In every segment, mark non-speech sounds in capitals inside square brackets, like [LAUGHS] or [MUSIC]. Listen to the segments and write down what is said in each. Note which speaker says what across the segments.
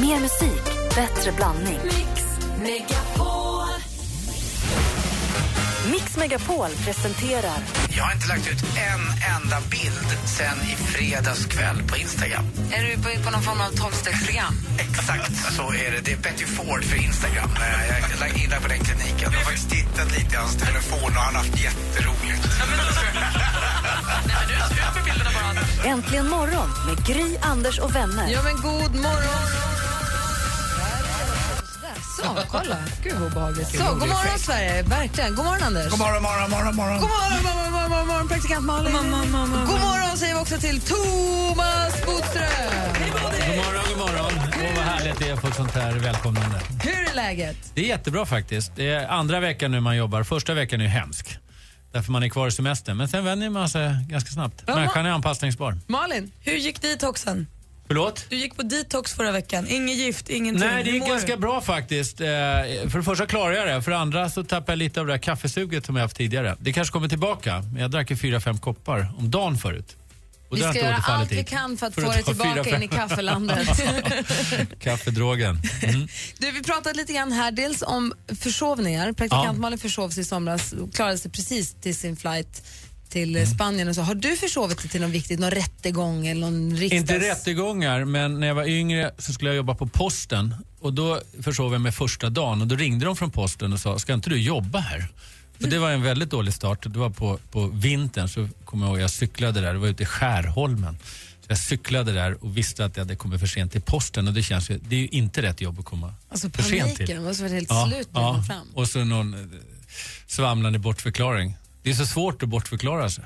Speaker 1: Mer musik, bättre blandning.
Speaker 2: Mix Megapol.
Speaker 1: Mix Megapol presenterar
Speaker 3: Jag har inte lagt ut en enda bild sen i fredags kväll på Instagram.
Speaker 4: Är du på, på någon form av tolvstegsprogram?
Speaker 3: Exakt så är det. Det är Betty Ford för Instagram. Eh, Jag är inne på den kliniken. Jag har faktiskt tittat lite i hans telefon och han har haft jätteroligt.
Speaker 1: Äntligen morgon med Gry, Anders och vänner.
Speaker 4: Ja, men god morgon! Så, kolla. Gud vad obehagligt. Så, god morgon Sverige, verkligen. God morgon Anders.
Speaker 3: God morgon, morgon, morgon, morgon.
Speaker 4: God morgon, morgon, morgon, morgon, morgon praktikant Malin. God morgon säger vi också till Thomas Bodström.
Speaker 5: God morgon, god morgon. Åh, vad härligt det är att få sånt här välkomnande.
Speaker 4: Hur är läget?
Speaker 5: Det är jättebra faktiskt. Det är andra veckan nu man jobbar. Första veckan är hemsk. Därför man är kvar i semestern. Men sen vänjer man sig ganska snabbt.
Speaker 4: Ja,
Speaker 5: Människan är anpassningsbar.
Speaker 4: Malin?
Speaker 6: Hur gick detoxen?
Speaker 5: Förlåt?
Speaker 6: Du gick på detox förra veckan. Inget gift, ingenting.
Speaker 5: Nej, det gick
Speaker 6: mår
Speaker 5: ganska
Speaker 6: du?
Speaker 5: bra faktiskt. Eh, För det första klarar jag det. För det andra så tappade jag lite av det där kaffesuget som jag haft tidigare. Det kanske kommer tillbaka. Men jag drack ju fyra, fem koppar om dagen förut. Och
Speaker 4: Vi ska göra allt vi kan för att få dig tillbaka
Speaker 5: fem.
Speaker 4: in i kaffelandet. [LAUGHS]
Speaker 5: Kaffedrogen. Mm.
Speaker 4: Du, vi pratade lite grann här dels om försovningar. Praktikant
Speaker 5: Ja.
Speaker 4: Malin sig i somras och klarade sig precis till sin flight till
Speaker 5: Mm.
Speaker 4: Spanien. Och så. Har du försovit dig till något viktigt, någon rättegång eller någon riksdags...
Speaker 5: Inte rättegångar, men när jag var yngre så skulle jag jobba på posten. Och Då försov jag mig första dagen och då ringde de från posten och sa, ska inte du jobba här? Och det var en väldigt dålig start. Det var på, på vintern, så kommer jag ihåg, jag cyklade där, det var ute i Skärholmen. Så jag cyklade där och visste att jag hade kommit för sent till posten och det känns ju, det är ju inte rätt jobb att komma
Speaker 4: Alltså
Speaker 5: för sent till.
Speaker 4: paniken, måste varit helt slut när kom fram.
Speaker 5: Och så någon eh, svamlande bortförklaring. Det är så svårt att bortförklara sig.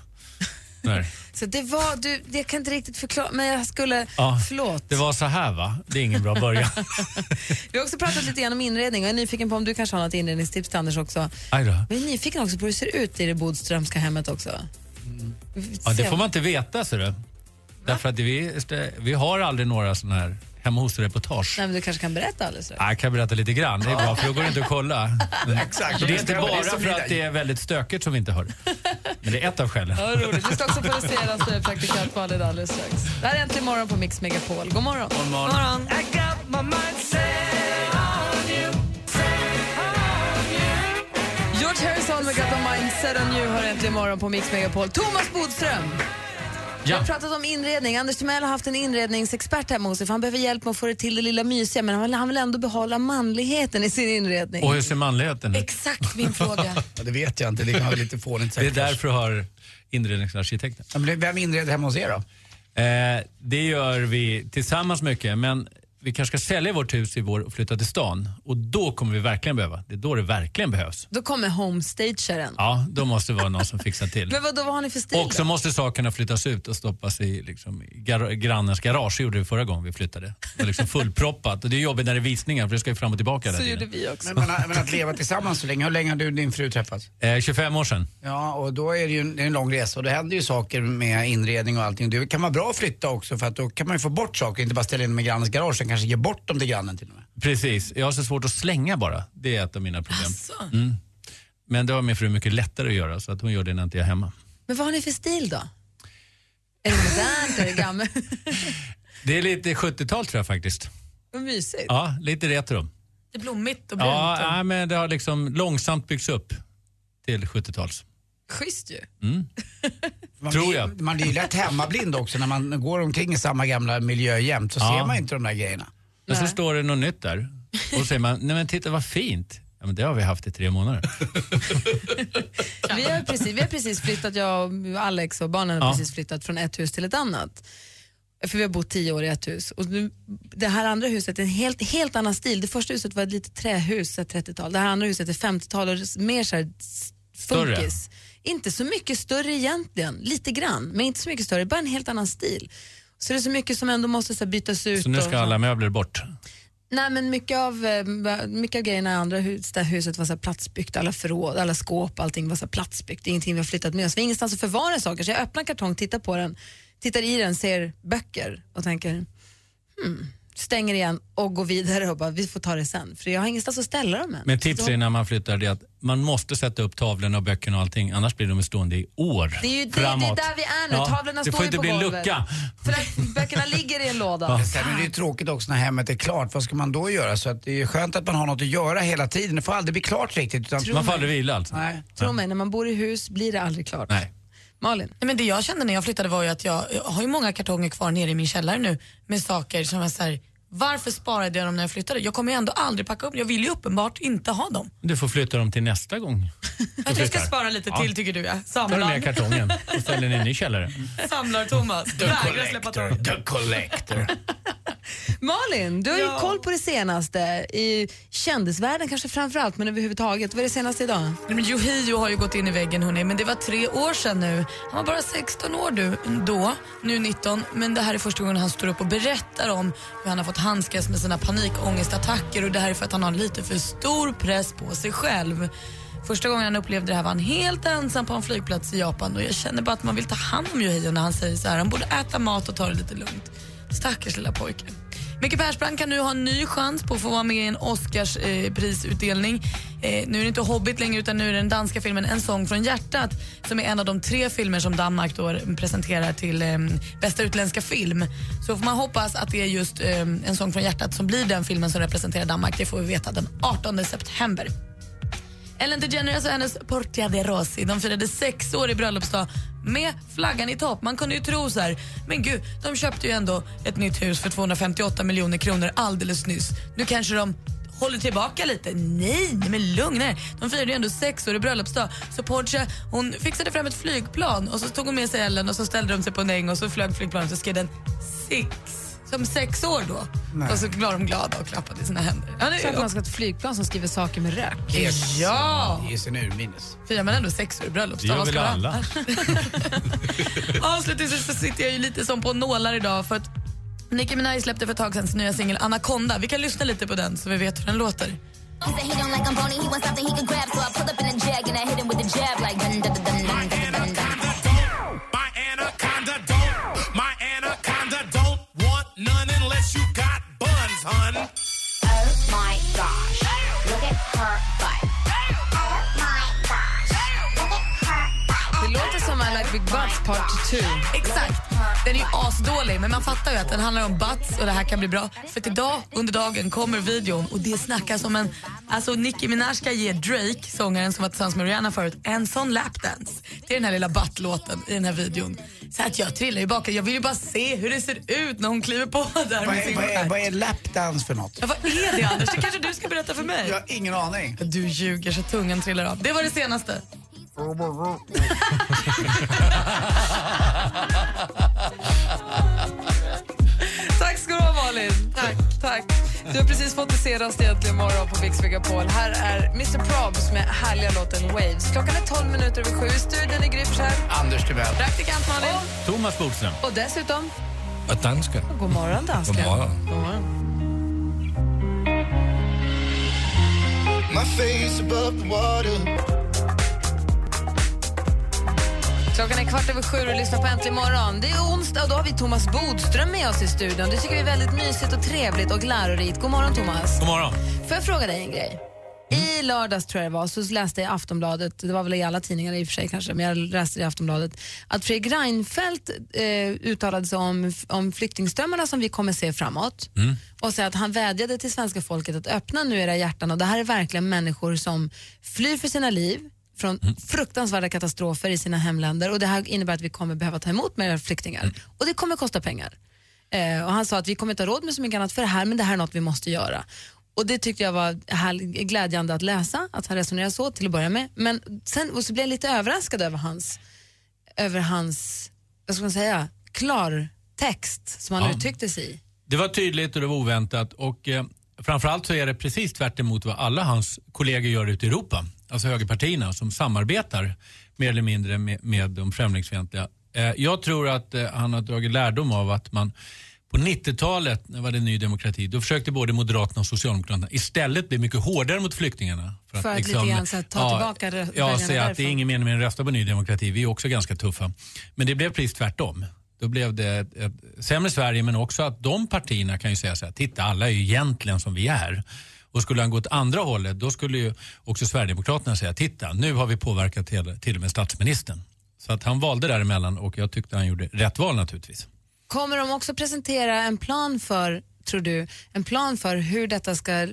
Speaker 5: Nej. [LAUGHS]
Speaker 4: Så det var, du, jag kan inte riktigt förklara, men jag skulle,
Speaker 5: Ja,
Speaker 4: förlåt.
Speaker 5: Det var så här va? Det är ingen bra början. [LAUGHS]
Speaker 4: Vi har också pratat lite grann om inredning och jag är nyfiken på om du kanske har något inredningstips till Anders också. Jag är nyfiken också på hur det ser ut i det Bodströmska hemmet också.
Speaker 5: Ja, det får man inte veta, ser du. Därför att vi, vi har aldrig några såna här hemma hos-reportage.
Speaker 4: Nej, men du kanske kan berätta alldeles strax.
Speaker 5: Ja, Jag kan berätta lite grann, det är bra för då går det inte att kolla. [LAUGHS] Men
Speaker 3: Exakt.
Speaker 5: det är inte bara för att det är väldigt stökigt som vi inte hör. Men det är ett av skälen.
Speaker 4: Ja, roligt. Vi ska också få [LAUGHS] det senaste praktikant Malin alldeles strax. Det här är Äntligen morgon på Mix Megapol. God morgon.
Speaker 5: God morgon.
Speaker 4: George Harrison med Got My Mind Set On You har Äntligen morgon på Mix Megapol. Thomas Bodström! Vi
Speaker 5: Ja.
Speaker 4: har pratat om inredning. Anders Timell har haft en inredningsexpert hemma hos sig för han behöver hjälp med att få det till det lilla mysiga men han vill, han vill ändå behålla manligheten i sin inredning.
Speaker 5: Och hur ser manligheten ut?
Speaker 4: Exakt min fråga. [LAUGHS]
Speaker 3: Ja, det vet jag inte. Det kan vara lite fånigt
Speaker 5: Det är därför du har inredningsarkitekten.
Speaker 3: Vem inreder hemma hos er då?
Speaker 5: Eh, det gör vi tillsammans mycket, men vi kanske ska sälja vårt hus i vår och flytta till stan. Och då kommer vi verkligen behöva. Det är då det verkligen behövs.
Speaker 4: Då kommer homestageren.
Speaker 5: Ja, då måste det vara någon som fixar till. [LAUGHS]
Speaker 4: Men vad, då, vad har ni för stil
Speaker 5: Och så
Speaker 4: då?
Speaker 5: måste sakerna flyttas ut och stoppas i liksom, gar- grannens garage. Det gjorde vi förra gången vi flyttade. Det var liksom fullproppat. Och det är jobbigt när det är visningar för det ska ju fram och tillbaka
Speaker 4: Så gjorde vi också.
Speaker 3: Men, men, men att leva tillsammans så länge. Hur länge har du och din fru träffats?
Speaker 5: Eh, 25 år sedan.
Speaker 3: Ja, och då är det ju en, det är en lång resa och det händer ju saker med inredning och allting. Det kan vara bra att flytta också för att då kan man ju få bort saker, inte bara ställa in dem i grannens garage, kanske ge bort dem till grannen till och med.
Speaker 5: Precis. Jag har så svårt att slänga bara. Det är ett av mina problem.
Speaker 4: Asså.
Speaker 5: Mm. Men det har min fru mycket lättare att göra så att hon gör det när inte jag är hemma.
Speaker 4: Men vad har ni för stil då? Är det modernt? Är det gammalt? [LAUGHS]
Speaker 5: Det är lite 70-tal tror jag faktiskt.
Speaker 4: Vad mysigt.
Speaker 5: Ja, lite retro.
Speaker 6: Det är blommigt och brunt.
Speaker 5: Ja,
Speaker 6: och...
Speaker 5: nej, men det har liksom långsamt byggts upp till 70-tals.
Speaker 4: Schysst ju. [LAUGHS]
Speaker 3: Man
Speaker 5: Tror
Speaker 3: blir,
Speaker 5: jag.
Speaker 3: Man blir ju lätt hemmablind också när man går omkring i samma gamla miljö jämt så
Speaker 5: Ja.
Speaker 3: ser man inte de där grejerna.
Speaker 5: Men så står det något nytt där. Och då säger man, nej men titta vad fint. Ja, men det har vi haft i tre månader. [LAUGHS]
Speaker 4: Vi har, precis, vi har precis flyttat, jag och Alex och barnen har
Speaker 5: Ja.
Speaker 4: precis flyttat från ett hus till ett annat. För vi har bott tio år i ett hus. Och nu, det här andra huset är en helt, helt annan stil. Det första huset var ett litet trähus, ett 30-tal. Det här andra huset är 50-tal och mer så här s-
Speaker 5: Större?
Speaker 4: Inte så mycket större egentligen, lite grann, men inte så mycket större, bara en helt annan stil. Så det är så mycket som ändå måste så här, bytas ut.
Speaker 5: Så nu
Speaker 4: och
Speaker 5: ska alla möbler bort.
Speaker 4: Nej men mycket av, eh, mycket av grejerna i andra hus, där huset var så platsbyggt, alla förråd, alla skåp, allting var så platsbyggt. Är ingenting vi har flyttat med oss. Vi har ingenstans att förvara saker så jag öppnar en kartong, tittar på den, tittar i den, ser böcker och tänker hmm, stänger igen och går vidare och bara, vi får ta det sen. För jag har ingenstans att ställa dem än.
Speaker 5: Men tips är när man flyttar det att man måste sätta upp tavlorna och böckerna och allting annars blir de stående i år
Speaker 4: Det är ju det, det är
Speaker 5: framåt.
Speaker 4: där vi är nu.
Speaker 5: Ja,
Speaker 4: Tavlorna
Speaker 5: det
Speaker 4: står
Speaker 5: får
Speaker 4: ju
Speaker 5: inte
Speaker 4: på
Speaker 5: bli en
Speaker 4: golvet.
Speaker 5: lucka.
Speaker 4: För att böckerna ligger i en låda. [LAUGHS]
Speaker 3: Sen är det ju tråkigt också när hemmet är klart. Vad ska man då göra? Så att det är ju skönt att man har något att göra hela tiden. Det får aldrig bli klart riktigt. Utan...
Speaker 5: Man får aldrig vila alltså.
Speaker 3: Nej.
Speaker 4: Tro mig, när man bor i hus blir det aldrig klart.
Speaker 5: Nej.
Speaker 4: Malin?
Speaker 6: Nej, men det jag kände när jag flyttade var ju att jag, jag har ju många kartonger kvar nere i min källare nu med saker som var så här, varför sparade jag dem när jag flyttade? Jag kommer ju ändå aldrig packa upp Jag vill ju uppenbart inte ha dem.
Speaker 5: Du får flytta dem till nästa gång.
Speaker 6: Att [LAUGHS] jag ska spara lite
Speaker 5: Ja.
Speaker 6: till tycker du ja.
Speaker 5: tar du med
Speaker 6: Samlar,
Speaker 5: kartongen [LAUGHS] och ställer den i en ny källare.
Speaker 6: samlar Thomas.
Speaker 3: The
Speaker 6: Vägrar släppa
Speaker 3: collector.
Speaker 6: taget.
Speaker 3: The collector. [LAUGHS]
Speaker 4: Malin, du har ju
Speaker 6: Ja.
Speaker 4: koll på det senaste. I kändisvärlden kanske framför allt, men överhuvudtaget. Vad är det senaste idag?
Speaker 6: Men Yohio har ju gått in i väggen hörni, men det var tre år sedan nu. Han var bara 16 år du, då, nu 19. Men det här är första gången han står upp och berättar om hur han har fått handskas med sina panikångestattacker och det här är för att han har lite för stor press på sig själv. Första gången han upplevde det här var han helt ensam på en flygplats i Japan och jag känner bara att man vill ta hand om Yohio när han säger så här. Han borde äta mat och ta det lite lugnt. Stackars lilla pojke. Micke Persbrandt kan nu ha en ny chans på att få vara med i en Oscarsprisutdelning. Eh, eh, nu är det inte Hobbit längre utan nu är det den danska filmen En sång från hjärtat som är en av de tre filmer som Danmark då presenterar till eh, bästa utländska film. Så får man hoppas att det är just eh, En sång från hjärtat som blir den filmen som representerar Danmark. Det får vi veta den 18 september. Ellen DeGeneres och hennes Portia de Rossi de firade sex år i bröllopsdag med flaggan i topp. Man kunde ju tro så här, men gud, de köpte ju ändå ett nytt hus för 258 miljoner kronor alldeles nyss. Nu kanske de håller tillbaka lite. Nej, men lugna er. De firade ju ändå sex år i bröllopsdag. Så Portia, hon fixade fram ett flygplan och så tog hon med sig Ellen och så ställde de sig på en äng och så flög flygplanet och så skrev den Six. Som sex år då. Och så var de glada och klappade i sina händer. Ja, det
Speaker 4: Så att
Speaker 6: är,
Speaker 4: man ska ha ett flygplan som skriver saker med rök.
Speaker 6: ja.
Speaker 3: I sin urminnes.
Speaker 6: firar man ändå sex år i
Speaker 5: Det
Speaker 6: bröllopsdag.
Speaker 5: gör
Speaker 6: Vad
Speaker 5: väl alla. [LAUGHS]
Speaker 6: Avslutningsvis så sitter jag ju lite som på nålar idag för att Nicki Minaj släppte för ett tag sedan sin nya singel Anaconda. Vi kan lyssna lite på den så vi vet hur den låter.
Speaker 7: My
Speaker 8: gosh, look at her butt. Oh my gosh, look at her butt.
Speaker 4: Det låter som I like big butts part 2.
Speaker 6: Exakt. Den är ju asdålig men man fattar ju att den handlar om butts och det här kan bli bra. För att idag under dagen kommer videon och det snackas om en... Alltså Nicki Minaj ska ge Drake, sångaren som var tillsammans med Rihanna förut, en sån lapdance. Det är den här lilla butt-låten i den här videon. Så att jag trillar ju bakåt. Jag vill ju bara se hur det ser ut när hon kliver på [LAUGHS] där
Speaker 3: Vad
Speaker 6: med
Speaker 3: är,
Speaker 6: sin
Speaker 3: vad, är,
Speaker 6: stjärt.
Speaker 3: vad är lapdance för något?
Speaker 6: Ja, vad är det Anders? Det kanske du ska berätta för mig.
Speaker 3: Jag har ingen aning.
Speaker 6: Du ljuger så tungan trillar av. Det var det senaste. [LAUGHS]
Speaker 4: Tack ska du ha Malin. Tack. Tack. Du har precis fått det senaste egentligen morgon på Mix Megapol. Här är Mr Probs med härliga låten Waves. Klockan är 12 minuter över sju. Studion är Gry Forssell.
Speaker 3: Anders Timell.
Speaker 4: Praktikant Malin.
Speaker 5: Thomas Bodström.
Speaker 4: Och dessutom,
Speaker 9: Och dansken.
Speaker 4: god morgon dansken.
Speaker 9: God morgon.
Speaker 4: God morgon.
Speaker 9: My face above the water.
Speaker 4: Klockan är kvart över sju och lyssnar på Äntligen morgon. Det är onsdag och då har vi Thomas Bodström med oss i studion. Det tycker vi är väldigt mysigt och trevligt och lärorikt. God morgon Thomas.
Speaker 5: God morgon.
Speaker 4: Får jag fråga dig en grej? I lördags tror jag det var, så läste jag i Aftonbladet, det var väl i alla tidningar i och för sig kanske, men jag läste i Aftonbladet, att Fredrik Reinfeldt eh, uttalade sig om, om flyktingströmmarna som vi kommer se framåt och sa att han vädjade till svenska folket att öppna nu era hjärtan och det här är verkligen människor som flyr för sina liv från fruktansvärda katastrofer i sina hemländer och det här innebär att vi kommer behöva ta emot mer flyktingar och det kommer kosta pengar. Eh, och han sa att vi kommer inte ha råd med så mycket annat för det här, men det här är något vi måste göra. Och det tyckte jag var här, glädjande att läsa, att han resonerar så till att börja med. Men sen och så blev jag lite överraskad över hans, över hans vad ska man säga, klar text som han
Speaker 5: Ja.
Speaker 4: uttryckte sig i.
Speaker 5: Det var tydligt och det var oväntat och eh, framförallt så är det precis tvärt emot vad alla hans kollegor gör ute i Europa. Alltså högerpartierna som samarbetar mer eller mindre med, med de främlingsfientliga. Eh, jag tror att eh, han har dragit lärdom av att man på 90-talet, när det var det Ny Demokrati, då försökte både Moderaterna och Socialdemokraterna istället bli mycket hårdare mot flyktingarna.
Speaker 4: För att lite grann så här ta tillbaka rö-
Speaker 5: Ja, säga att det är ingen mening med att rösta på Ny Demokrati, vi är också ganska tuffa. Men det blev precis tvärtom. Då blev det ett, ett sämre Sverige men också att de partierna kan ju säga så här, titta alla är ju egentligen som vi är. Och skulle han gå åt andra hållet då skulle ju också Sverigedemokraterna säga, titta nu har vi påverkat till, till och med statsministern. Så att han valde däremellan och jag tyckte han gjorde rätt val naturligtvis.
Speaker 4: Kommer de också presentera en plan för, tror du, en plan för hur detta ska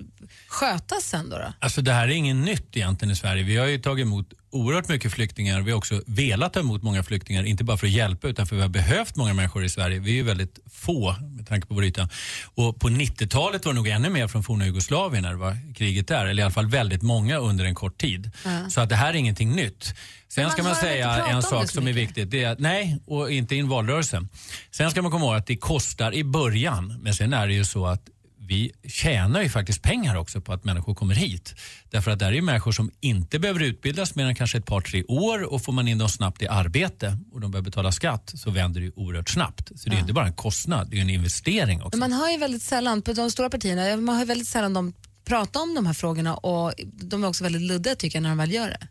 Speaker 4: skötas sen då? då?
Speaker 5: Alltså det här är inget nytt egentligen i Sverige. Vi har ju tagit emot oerhört mycket flyktingar. Vi har också velat ta emot många flyktingar, inte bara för att hjälpa utan för att vi har behövt många människor i Sverige. Vi är ju väldigt få med tanke på vår yta. Och på 90-talet var det nog ännu mer från forna Jugoslavien när det var kriget där. Eller i alla fall väldigt många under en kort tid. Så att det här är ingenting nytt. Sen
Speaker 4: man
Speaker 5: ska man säga en sak som är viktigt. Det är att, nej, och inte i en valrörelse. Sen ska man komma ihåg att det kostar i början. Men sen är det ju så att vi tjänar ju faktiskt pengar också på att människor kommer hit. Därför att det är ju människor som inte behöver utbildas mer än kanske ett par, tre år och får man in dem snabbt i arbete och de börjar betala skatt så vänder det ju oerhört snabbt. Så det är ju inte bara en kostnad, det är ju en investering också.
Speaker 4: Men man hör ju väldigt sällan, på de stora partierna, man hör väldigt sällan dem prata om de här frågorna och de är också väldigt luddiga tycker jag när de väl gör det.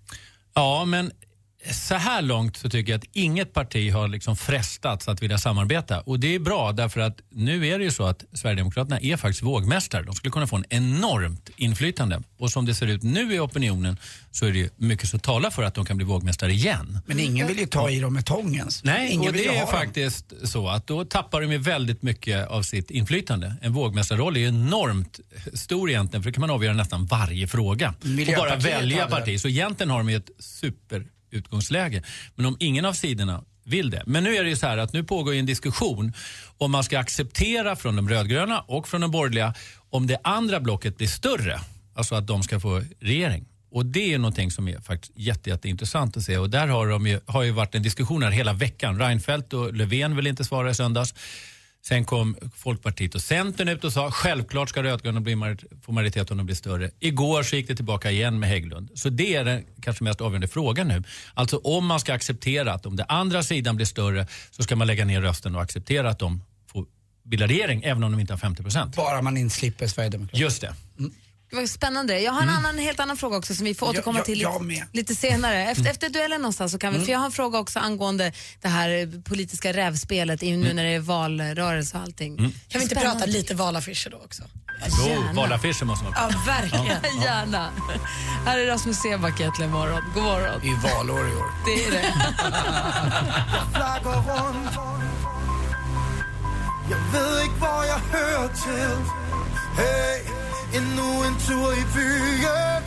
Speaker 5: Ja, men så här långt så tycker jag att inget parti har liksom frestats att vilja samarbeta. Och det är bra därför att nu är det ju så att Sverigedemokraterna är faktiskt vågmästare. De skulle kunna få en enormt inflytande. Och som det ser ut nu i opinionen så är det ju mycket som talar för att de kan bli vågmästare igen.
Speaker 3: Men ingen vill ju ta i dem med tångens.
Speaker 5: Nej,
Speaker 3: ingen
Speaker 5: och det är
Speaker 3: ha dem.
Speaker 5: faktiskt så att då tappar de ju väldigt mycket av sitt inflytande. En vågmästarroll är ju enormt stor egentligen för då kan man avgöra nästan varje fråga. Och bara välja parti. Så egentligen har de ju ett utgångsläge. Men om ingen av sidorna vill det. Men nu är det ju så här att nu pågår en diskussion om man ska acceptera från de rödgröna och från de borgerliga om det andra blocket blir större. Alltså att de ska få regering. Och det är någonting som är faktiskt jätte, jätteintressant att se. Och där har, de ju, har ju varit en diskussion här hela veckan. Reinfeldt och Löfven vill inte svara i söndags. Sen kom Folkpartiet och Centern ut och sa självklart ska rödgröna bli få majoritet om de blir större. Igår så gick det tillbaka igen med Hägglund. Så det är den kanske mest avgörande frågan nu. Alltså om man ska acceptera att om den andra sidan blir större så ska man lägga ner rösten och acceptera att de får bilda regering även om de inte har 50 procent.
Speaker 3: Bara man inte slipper Sverigedemokraterna.
Speaker 5: Just det.
Speaker 4: Det var spännande. Jag har en annan, helt annan fråga också som vi får
Speaker 3: Mm. Ja,
Speaker 4: återkomma
Speaker 3: ja,
Speaker 4: till
Speaker 3: jag
Speaker 4: lite,
Speaker 3: med. Mm.
Speaker 4: lite senare. Efter, efter duellen någonstans så kan vi, för jag har en fråga också angående det här politiska rävspelet i-
Speaker 3: Mm.
Speaker 4: nu när det är valrörelse och allting.
Speaker 6: Kan vi inte
Speaker 4: Spännande.
Speaker 6: prata lite valaffischer då också?
Speaker 5: Jo, valaffischer måste man
Speaker 6: Ja, verkligen.
Speaker 4: Gärna. Här är Rasmus Seback äntligen morgon. God morgon.
Speaker 3: Det är valår i år.
Speaker 4: Det är det.
Speaker 9: Jag ved ikke, hvor jeg hører til Hey, endnu en tur i byen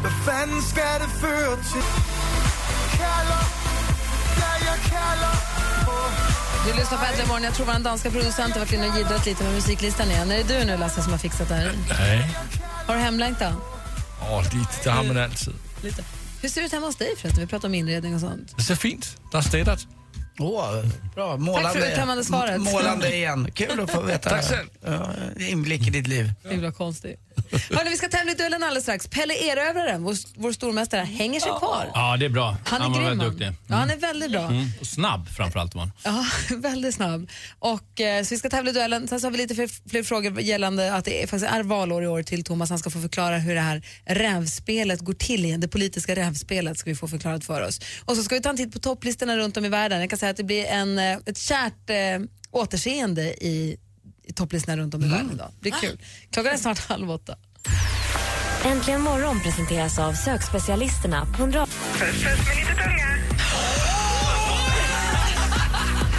Speaker 9: Hvad fanden skal det føre til? Kalder, ja jeg kalder på
Speaker 4: Du lyssnar på Äntligen morgon. Jag tror vår danska producent har varit inne och jiddrat lite med musiklistan igen. Är det du nu Lasse som har fixat det här?
Speaker 10: Nej,
Speaker 4: Har du hemlängtan?
Speaker 10: åh, lite. Det har man alltid.
Speaker 4: Lite. Hur ser det ut hemma hos dig förresten? Vi pratar om inredning och sånt.
Speaker 10: Det ser fint. Det är städat.
Speaker 3: Åh, bra. Målande,
Speaker 4: Tack för det uttömmande svaret.
Speaker 3: Målande igen. Kul att få veta
Speaker 10: Tack själv.
Speaker 3: inblick i ditt liv.
Speaker 4: Himla konstigt. [LAUGHS] Hörrni, vi ska tävla i duellen alldeles strax. Pelle Erövraren, vår, vår stormästare, hänger sig kvar.
Speaker 5: Ja, det är bra.
Speaker 4: Han är
Speaker 5: var
Speaker 4: grym.
Speaker 5: väldigt
Speaker 4: han.
Speaker 5: duktig.
Speaker 4: Ja, han är väldigt bra.
Speaker 5: Mm. Och snabb framförallt var han.
Speaker 4: Ja, [LAUGHS] väldigt snabb. Och, eh, så vi ska tävla i duellen. Sen så har vi lite fler, fler frågor gällande att det är, faktiskt är valår i år till Thomas. Han ska få förklara hur det här rävspelet går till igen. Det politiska rävspelet ska vi få förklarat för oss. Och så ska vi ta en titt på topplistorna runt om i världen. Jag kan säga att det blir en, eh, ett kärt eh, återseende i, i topplistorna runt om i världen idag. Det blir kul. Klockan är snart halv åtta.
Speaker 1: Äntligen morgon presenteras av sökspecialisterna på 100...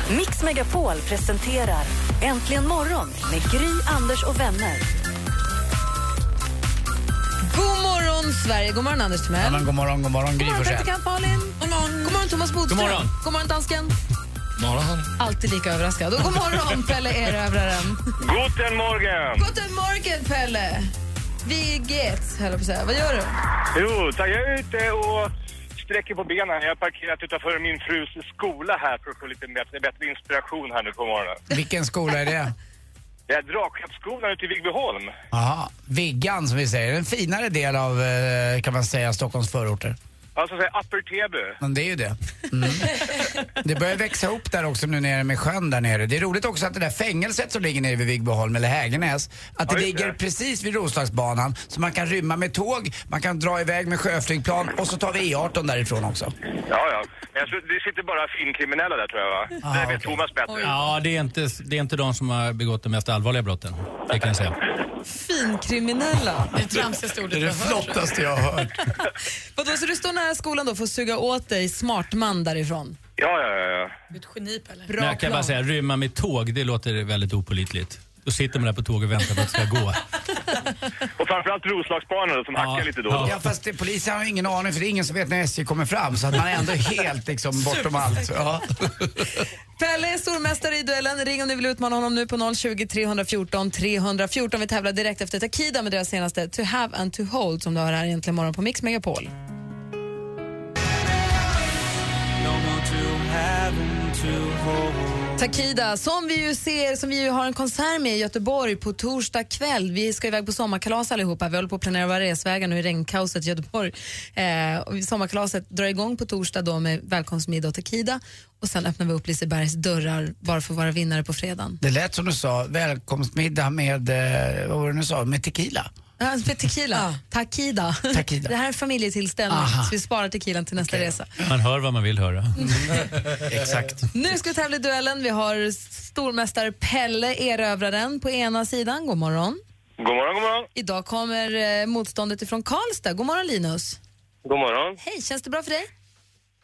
Speaker 1: Mix Megapol presenterar Äntligen morgon med Gry, Anders och vänner.
Speaker 4: God morgon Sverige, god morgon Anders Timell.
Speaker 3: God morgon, god morgon Gry
Speaker 4: God morgon
Speaker 3: Forssell.
Speaker 4: praktikant Malin. God morgon. God morgon Thomas Bodström.
Speaker 5: God morgon.
Speaker 4: God morgon dansken.
Speaker 10: Morgon.
Speaker 4: Alltid lika överraskad. Och god morgon Pelle Erövraren.
Speaker 11: Guten Morgen!
Speaker 4: Guten Morgen Pelle. Vi geht's, höll jag på att säga. Vad gör du?
Speaker 11: Jo. Jag är ute och sträcker på benen. Jag har parkerat utanför min frus skola här för att få lite bättre, bättre inspiration här nu på morgonen.
Speaker 3: Vilken skola är det? [LAUGHS]
Speaker 11: Det är Drakskeppsskolan ute i Vigbyholm.
Speaker 3: Jaha, Viggan som vi säger. En finare del av, eh, kan man säga, Stockholms förorter.
Speaker 11: Alltså säga Upper Täby.
Speaker 3: Men det är ju det. Mm. Det börjar växa upp där också nu nere med sjön där nere. Det är roligt också att det där fängelset som ligger nere vid Vigboholm eller Hägernäs, att det
Speaker 11: Ja,
Speaker 3: ligger
Speaker 11: det.
Speaker 3: precis vid Roslagsbanan. Så man kan rymma med tåg, man kan dra iväg med sjöflygplan och så tar vi E18 därifrån också.
Speaker 11: Ja, ja. Men jag tror, det sitter bara finkriminella där tror jag va?
Speaker 3: Ah,
Speaker 11: det vet
Speaker 3: okej.
Speaker 11: Thomas bättre.
Speaker 5: Ja, det är, inte, det är inte de som har begått de mest allvarliga brotten. Det kan jag säga.
Speaker 4: Finkriminella.
Speaker 6: Det tramsigaste ordet
Speaker 3: Det är det
Speaker 6: jag har hört.
Speaker 3: flottaste jag har hört. [LAUGHS]
Speaker 4: Vadå, så du står nära skolan då för att suga åt dig smart man därifrån?
Speaker 11: Ja, ja, ja. ja.
Speaker 6: Du är ett geni Pelle.
Speaker 4: Bra
Speaker 5: Men jag kan
Speaker 4: plan.
Speaker 5: bara säga, rymma med tåg, det låter väldigt opolitligt. Då sitter man där på tåget och väntar på att det ska gå. [LAUGHS]
Speaker 11: Och framförallt Roslagsbanan som
Speaker 5: Ja,
Speaker 11: hackar lite då och då.
Speaker 5: ja.
Speaker 3: Fast det, polisen har ingen aning för det är ingen som vet när SJ kommer fram så att man är ändå helt liksom bortom allt. Ja. [LAUGHS]
Speaker 4: Pelle är stormästare i duellen. Ring om ni vill utmana honom nu på 020 314 314. Vi tävlar direkt efter Takida med deras senaste To have and to hold som du har här egentligen morgon på Mix Megapol. Takida, som vi ju ser, som vi ju har en konsert med i Göteborg på torsdag kväll. Vi ska iväg på sommarkalas allihopa. Vi håller på att planera våra resvägar nu i regnkaoset i Göteborg. Eh, och sommarkalaset drar igång på torsdag då med välkomstmiddag och Takida och sen öppnar vi upp Lisebergs dörrar bara för våra vinnare på fredagen.
Speaker 3: Det lät som du sa, välkomstmiddag med, eh, vad var det du sa, med tequila.
Speaker 4: Ja, för tequila. Takida.
Speaker 3: Takida.
Speaker 4: Det här är familjetillställning
Speaker 3: Aha.
Speaker 4: så vi sparar tequilan till nästa resa.
Speaker 5: Man hör vad man vill höra. [LAUGHS]
Speaker 3: Exakt.
Speaker 4: Nu ska vi tävla i duellen. Vi har stormästare Pelle, erövraren, på ena sidan. God morgon.
Speaker 11: God morgon, god morgon.
Speaker 4: Idag kommer eh, motståndet ifrån Karlstad. God morgon Linus.
Speaker 11: God morgon.
Speaker 4: Hej, känns det bra för dig?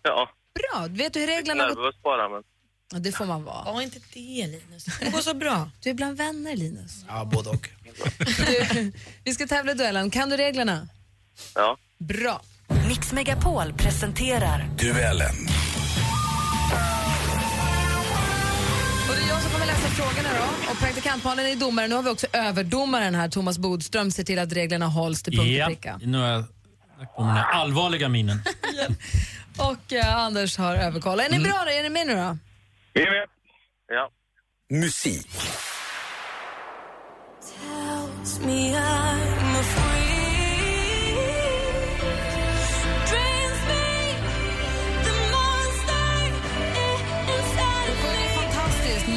Speaker 11: Ja,
Speaker 4: Bra. Vet du hur reglerna...
Speaker 11: nervös bara men.
Speaker 4: Ja, det får man vara.
Speaker 6: Ja, inte det Linus. Det går så bra.
Speaker 4: Du är bland vänner, Linus.
Speaker 3: Ja, både och.
Speaker 4: Du, vi ska tävla i duellen. Kan du reglerna?
Speaker 11: Ja.
Speaker 4: Bra.
Speaker 1: Mix Megapol presenterar
Speaker 12: Duellen.
Speaker 4: Och det är jag som kommer läsa frågorna då. Och praktikantmalen är domare. Nu har vi också överdomaren här, Thomas Bodström, ser till att reglerna hålls till punkt och
Speaker 5: Ja,
Speaker 4: pricka.
Speaker 5: nu har jag lagt på den här allvarliga minen. [LAUGHS]
Speaker 4: Och eh, Anders har överkoll. Är ni bra då? Är ni med nu då?
Speaker 11: Vi är med. Ja.
Speaker 12: Musik.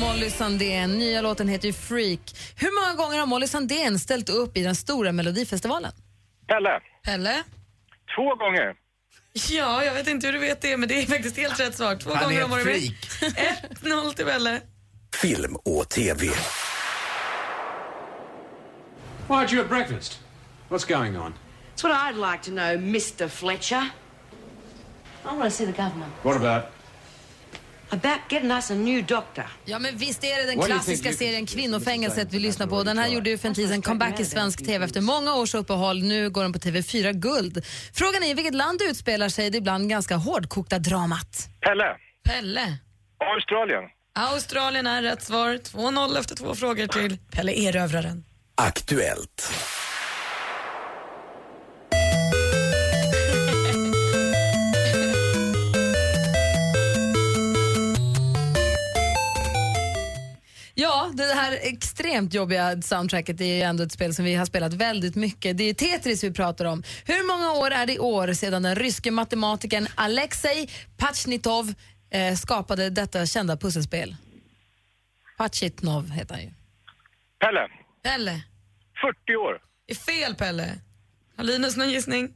Speaker 4: Molly Sandén. Nya låten heter ju Freak. Hur många gånger har Molly Sandén ställt upp i den stora Melodifestivalen?
Speaker 11: Pelle.
Speaker 6: Pelle?
Speaker 11: Två gånger.
Speaker 6: Ja, jag vet inte hur du vet det, men det är faktiskt helt rätt svar. Två
Speaker 3: Han
Speaker 6: gånger
Speaker 3: är
Speaker 6: om
Speaker 3: ett
Speaker 6: året.
Speaker 3: freak. [LAUGHS]
Speaker 6: 1-0 till Pelle.
Speaker 12: Film och TV.
Speaker 13: Why aren't you at breakfast? What's going on?
Speaker 14: That's what I'd like to know, Mr. Fletcher. I want to see the governor.
Speaker 13: What about?
Speaker 14: About getting us a new doctor.
Speaker 4: Ja, men visst är det den klassiska serien Kvinnofängelset vi lyssnar på. Den här gjorde ju för en tid sedan comeback i svensk TV efter många års uppehåll. Nu går den på TV4 Guld. Frågan är i vilket land utspelar sig det ibland ganska hårdkokta dramat?
Speaker 11: Pelle.
Speaker 6: Pelle.
Speaker 11: Australien.
Speaker 6: Australien är rätt svar. 2-0 efter två frågor till Pelle Erövraren.
Speaker 12: Aktuellt.
Speaker 4: Det här extremt jobbiga soundtracket är ju ändå ett spel som vi har spelat väldigt mycket. Det är Tetris vi pratar om. Hur många år är det i år sedan den ryske matematikern Alexej Pachnitov eh, skapade detta kända pusselspel? Pachitnov heter han ju.
Speaker 11: Pelle.
Speaker 6: Pelle.
Speaker 11: 40 år.
Speaker 6: Är fel Pelle. Har Linus någon gissning?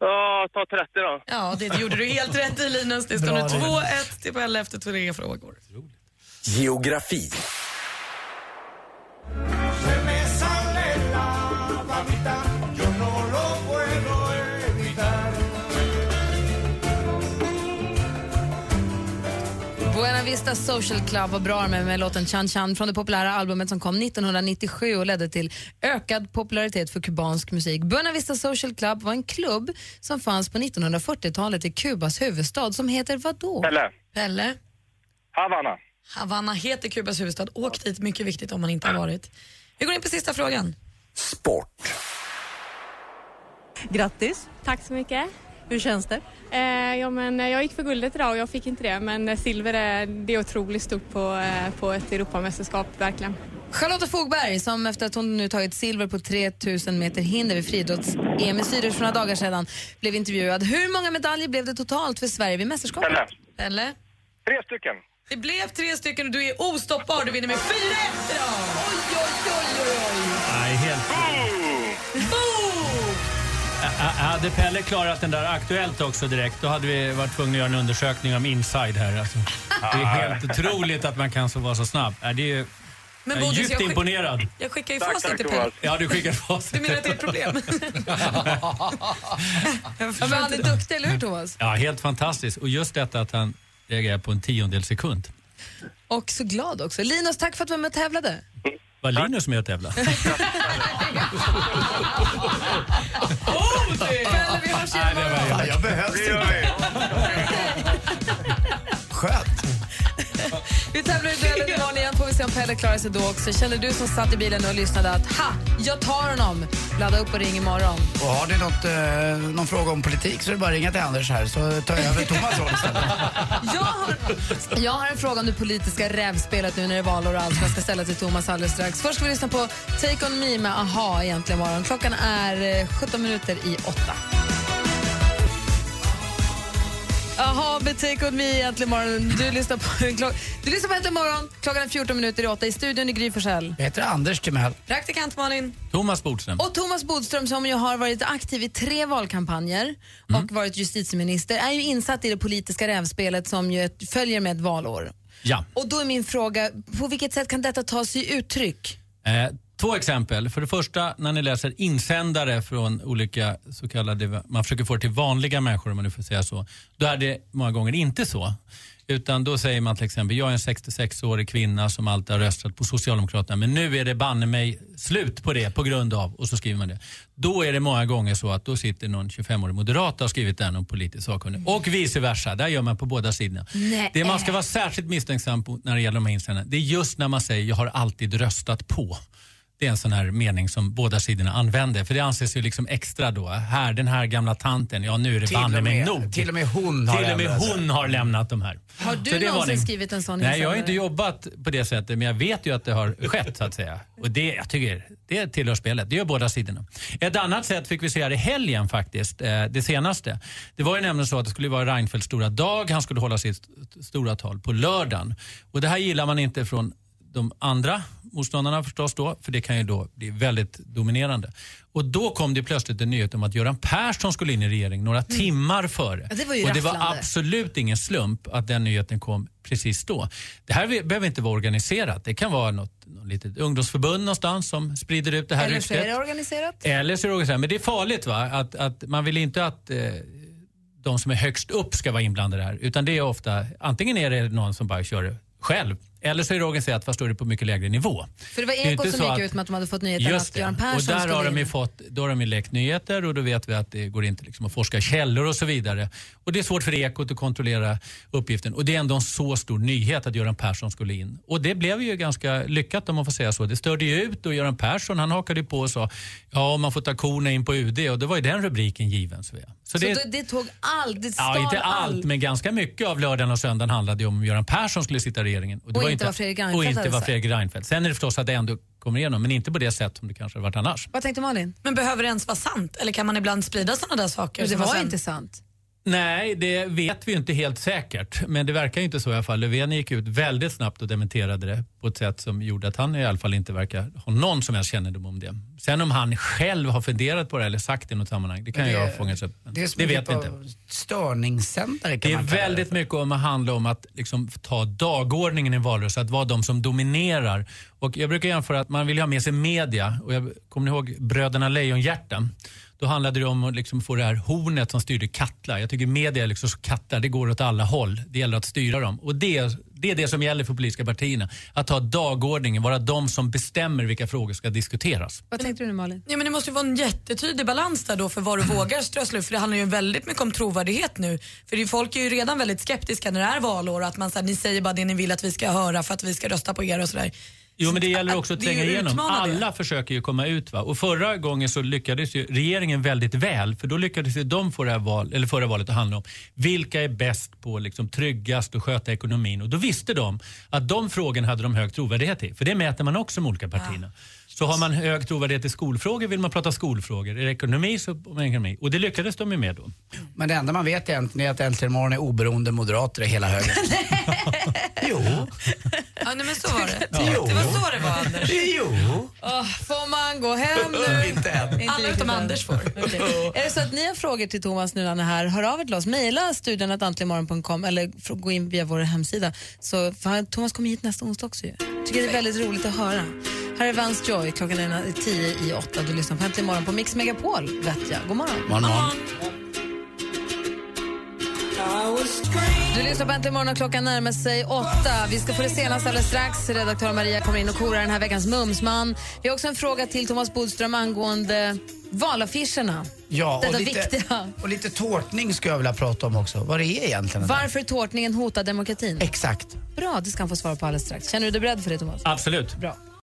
Speaker 11: Ja, ta 30 då.
Speaker 6: Ja, det gjorde du helt rätt i Linus. Det står nu 2-1 till Pelle efter tre frågor.
Speaker 12: Geografi.
Speaker 4: Buena Vista Social Club var bra med, med låten Chan Chan från det populära albumet som kom 1997 och ledde till ökad popularitet för kubansk musik. Buena Vista Social Club var en klubb som fanns på 1940-talet i Kubas huvudstad som heter vadå?
Speaker 11: Pelle.
Speaker 6: Pelle.
Speaker 11: Havanna.
Speaker 6: Havanna heter Kubas huvudstad. Åk dit, mycket viktigt om man inte har varit. Vi går in på sista frågan.
Speaker 12: Sport.
Speaker 15: Grattis. Tack så mycket. Hur känns det?
Speaker 16: Eh, ja, men eh, jag gick för guldet idag och jag fick inte det. Men eh, silver är, det är otroligt stort på, eh, på ett Europamästerskap, verkligen.
Speaker 4: Charlotta Fogberg, som efter att hon nu tagit silver på 3000 meter hinder vid friidrotts-EM i Zürich för några dagar sedan, blev intervjuad. Hur många medaljer blev det totalt för Sverige vid mästerskapet?
Speaker 11: Pelle.
Speaker 6: Eller?
Speaker 11: Tre stycken.
Speaker 6: Det blev tre stycken och du är ostoppbar. Du vinner med 4-1 idag!
Speaker 4: Oj, oj, oj, oj, oj.
Speaker 5: Nej, helt... Ä- Hade Pelle klarat den där Aktuellt också direkt, då hade vi varit tvungna att göra en undersökning om inside här. Alltså, det är helt otroligt att man kan så vara så snabb. Äh, Det är,
Speaker 6: Men
Speaker 5: jag är
Speaker 6: Bodis,
Speaker 5: djupt
Speaker 6: jag skick-
Speaker 5: imponerad.
Speaker 6: Jag skickar ju
Speaker 11: Tack,
Speaker 6: facit
Speaker 11: tack,
Speaker 6: till Pelle.
Speaker 11: Thomas.
Speaker 5: Ja, du skickar facit. [LAUGHS]
Speaker 6: Du menar att det är ett problem?
Speaker 4: Men han [LAUGHS] är duktig, eller hur Thomas?
Speaker 5: Ja, helt fantastiskt. Och just detta att han reagerar på en tiondel sekund.
Speaker 4: Och så glad också. Linus, tack för att du var med och tävlade.
Speaker 5: Var Linus med att tävla?
Speaker 4: Pelle, vi hörs igen
Speaker 3: Fan, jag behövs inte.
Speaker 11: Vi
Speaker 4: tävlar i duellen [LAUGHS] imorgon igen, får vi se om Pelle klarar sig då också. Känner du som satt i bilen och lyssnade att ha, jag tar honom. Ladda upp och ring imorgon.
Speaker 3: Och har ni något, eh, någon fråga om politik så är det bara att ringa till Anders här så tar jag över Thomas roll istället. [LAUGHS]
Speaker 4: Jag har, jag har en fråga om det politiska rävspelet nu när det är valår och allt som jag ska ställa till Thomas alldeles strax. Först ska vi lyssna på Take On Me med AHA egentligen morgon. Klockan är eh, 17 minuter i 8. Med Take On Me egentligen morgon. Du lyssnar på, du lyssnar på Äntligen morgon. Klockan är 14 minuter i 8 i studion i Gry Forssell.
Speaker 3: Jag heter Anders Timell.
Speaker 6: Praktikant Malin.
Speaker 5: Thomas Bodström.
Speaker 4: Och Thomas Bodström som ju har varit aktiv i tre valkampanjer och varit justitieminister är ju insatt i det politiska rävspelet som ju följer med ett valår.
Speaker 5: Ja.
Speaker 4: Och då är min fråga, på vilket sätt kan detta ta sig uttryck?
Speaker 5: Eh, två exempel. För det första, när ni läser insändare från olika så kallade, man försöker få det till vanliga människor om man nu får säga så. Då är det många gånger inte så. Utan då säger man till exempel, jag är en 66-årig kvinna som alltid har röstat på Socialdemokraterna men nu är det banne mig slut på det på grund av, och så skriver man det. Då är det många gånger så att då sitter någon 25-årig moderat och har skrivit den om politisk sakkunnig. Och vice versa, där gör man på båda sidorna.
Speaker 4: Nej.
Speaker 5: Det man ska vara särskilt misstänksam på när det gäller de här insändarna, det är just när man säger jag har alltid röstat på. Det är en sån här mening som båda sidorna använder. För det anses ju liksom extra då. Här, den här gamla tanten, ja nu är det banne mig nog.
Speaker 3: till och med hon har
Speaker 5: Till och med
Speaker 3: lämnat.
Speaker 5: hon har lämnat de här.
Speaker 4: Har
Speaker 5: Så
Speaker 4: du någonsin skrivit en sån
Speaker 5: Nej, jag har inte jobbat på det sättet, men jag vet ju att det har skett så att säga. Och det, jag tycker, det tillhör spelet. Det gör båda sidorna. Ett annat sätt fick vi se här i helgen faktiskt, eh, det senaste. Det var ju nämligen så att det skulle vara Reinfeldts stora dag. Han skulle hålla sitt st- stora tal på lördagen. Och det här gillar man inte från de andra motståndarna förstås då, för det kan ju då bli väldigt dominerande. Och då kom det plötsligt en nyhet om att Göran Persson skulle in i regeringen några timmar före.
Speaker 4: Mm. Ja, det var ju
Speaker 5: och det var
Speaker 4: rafflande.
Speaker 5: absolut ingen slump att den nyheten kom precis då. Det här be- behöver inte vara organiserat. Det kan vara något, något litet ungdomsförbund någonstans som sprider ut det här
Speaker 4: Eller så är det organiserat?
Speaker 5: Eller så är det organiserat. Men det är farligt va? Att, att man vill inte att eh, de som är högst upp ska vara inblandade här. Utan det är ofta, antingen är det någon som bara kör själv. Eller så är det organiserat fast då är det på mycket lägre nivå.
Speaker 4: För det var
Speaker 5: Det
Speaker 4: Ekot
Speaker 5: inte
Speaker 4: som
Speaker 5: så
Speaker 4: gick
Speaker 5: att-
Speaker 4: ut med att de hade fått nyheten att
Speaker 5: det.
Speaker 4: Göran
Speaker 5: Och
Speaker 4: Persson
Speaker 5: där
Speaker 4: skulle
Speaker 5: har de ju fått, då har de ju läckt nyheter och då vet vi att det går inte liksom att forska källor och så vidare. Och det är svårt för Ekot att kontrollera uppgiften. Och det är ändå en så stor nyhet att Göran Persson skulle in. Och det blev ju ganska lyckat om man får säga så. Det störde ju ut och Göran Persson han hakade på och sa ja man får ta korna in på UD och då var ju den rubriken given. Så.
Speaker 4: Så,
Speaker 5: det,
Speaker 4: det, det tog allt, det
Speaker 5: Ja, inte allt,
Speaker 4: allt.
Speaker 5: men ganska mycket av lördagen och söndagen handlade ju om Göran Persson skulle sitta i regeringen. det
Speaker 4: Och
Speaker 5: var
Speaker 4: inte vad Fredrik Reinfeldt
Speaker 5: Och inte
Speaker 4: sagt.
Speaker 5: Fredrik Reinfeldt. Sen är det förstås att det ändå kommer igenom, men inte på det sätt som det kanske varit annars.
Speaker 4: Vad tänkte Malin?
Speaker 6: Men behöver det ens vara sant? Eller kan man ibland sprida sådana där saker?
Speaker 4: Men det var
Speaker 6: sen-
Speaker 4: inte sant.
Speaker 5: Nej, det vet vi inte helt säkert. Men det verkar ju inte så i alla fall. Löfven gick ut väldigt snabbt och dementerade det på ett sätt som gjorde att han i alla fall inte verkar ha någon som helst kännedom om det. Sen om han själv har funderat på det eller sagt det i något sammanhang, det kan
Speaker 3: det-
Speaker 5: jag fånga upp.
Speaker 3: Det
Speaker 5: det vet vi inte.
Speaker 3: störningssändare kan
Speaker 5: Det är väldigt mycket om att handla om att liksom ta dagordningen i en valrörelse, att vara de som dominerar. Och jag brukar jämföra att man vill ha med sig media. Och jag kommer ni ihåg Bröderna Lejonhjärta? Då handlade det om att liksom få det här hornet som styrde Katla. Jag tycker media är liksom så kattlar, det går åt alla håll. Det gäller att styra dem. Och det, det är det som gäller för politiska partierna. Att ta dagordningen, vara de som bestämmer vilka frågor ska diskuteras.
Speaker 4: Vad tänkte du nu Malin?
Speaker 6: Ja, men det måste ju vara en jättetydlig balans där då för vad du [CLEARS THROAT] vågar strössla. För det handlar ju väldigt mycket om trovärdighet nu. För det är, folk är ju redan väldigt skeptiska när det är valår att man så här, ni säger bara det ni vill att vi ska höra för att vi ska rösta på er och sådär.
Speaker 5: Jo, men det gäller också att tränga igenom. Alla försöker ju komma ut. Va? Och förra gången så lyckades ju regeringen väldigt väl. För då lyckades ju de få det här val, eller förra valet att handla om vilka är bäst på liksom, tryggast och sköta ekonomin. Och då visste de att de frågorna hade de hög trovärdighet i. För det mäter man också med olika partierna. Så har man hög trovärdighet i skolfrågor vill man prata skolfrågor. Är det ekonomi så om ekonomi. Och det lyckades de ju med då.
Speaker 3: Men det enda man vet egentligen är att Äntligen morgon är oberoende moderater i hela högen. [LAUGHS] jo.
Speaker 6: Ja, nej, men så var det.
Speaker 3: Jo. [LAUGHS]
Speaker 6: Det var så det var Anders.
Speaker 3: Jo.
Speaker 4: Åh, får man gå hem nu? [LAUGHS]
Speaker 3: Inte än.
Speaker 6: Alla utom. Anders får.
Speaker 4: Okej. Är det så att ni har frågor till Thomas nu när han är här, hör av er till oss. Mejla studion att antligenmorgon.com eller gå in via vår hemsida. Så, för han- Thomas kommer hit nästa onsdag också ju. Tycker det är väldigt roligt att höra. Här är Vance Joy, klockan är tio i åtta. Du lyssnar på Äntligen morgon på Mix Megapol, vet jag. God morgon.
Speaker 3: Morgon, morgon.
Speaker 4: Du lyssnar på Äntligen morgon och klockan närmar sig åtta. Vi ska få det senaste alldeles strax. Redaktör Maria kommer in och korar den här veckans Mumsman. Vi har också en fråga till Thomas Bodström angående valaffischerna.
Speaker 3: Ja, och lite,
Speaker 4: viktiga.
Speaker 3: och lite tårtning ska jag vilja prata om också. Vad det är egentligen.
Speaker 4: Varför tårtningen hotar demokratin?
Speaker 3: Exakt.
Speaker 4: Bra, det ska han få svara på alldeles strax. Känner du dig beredd för det, Thomas?
Speaker 5: Absolut.
Speaker 4: Bra.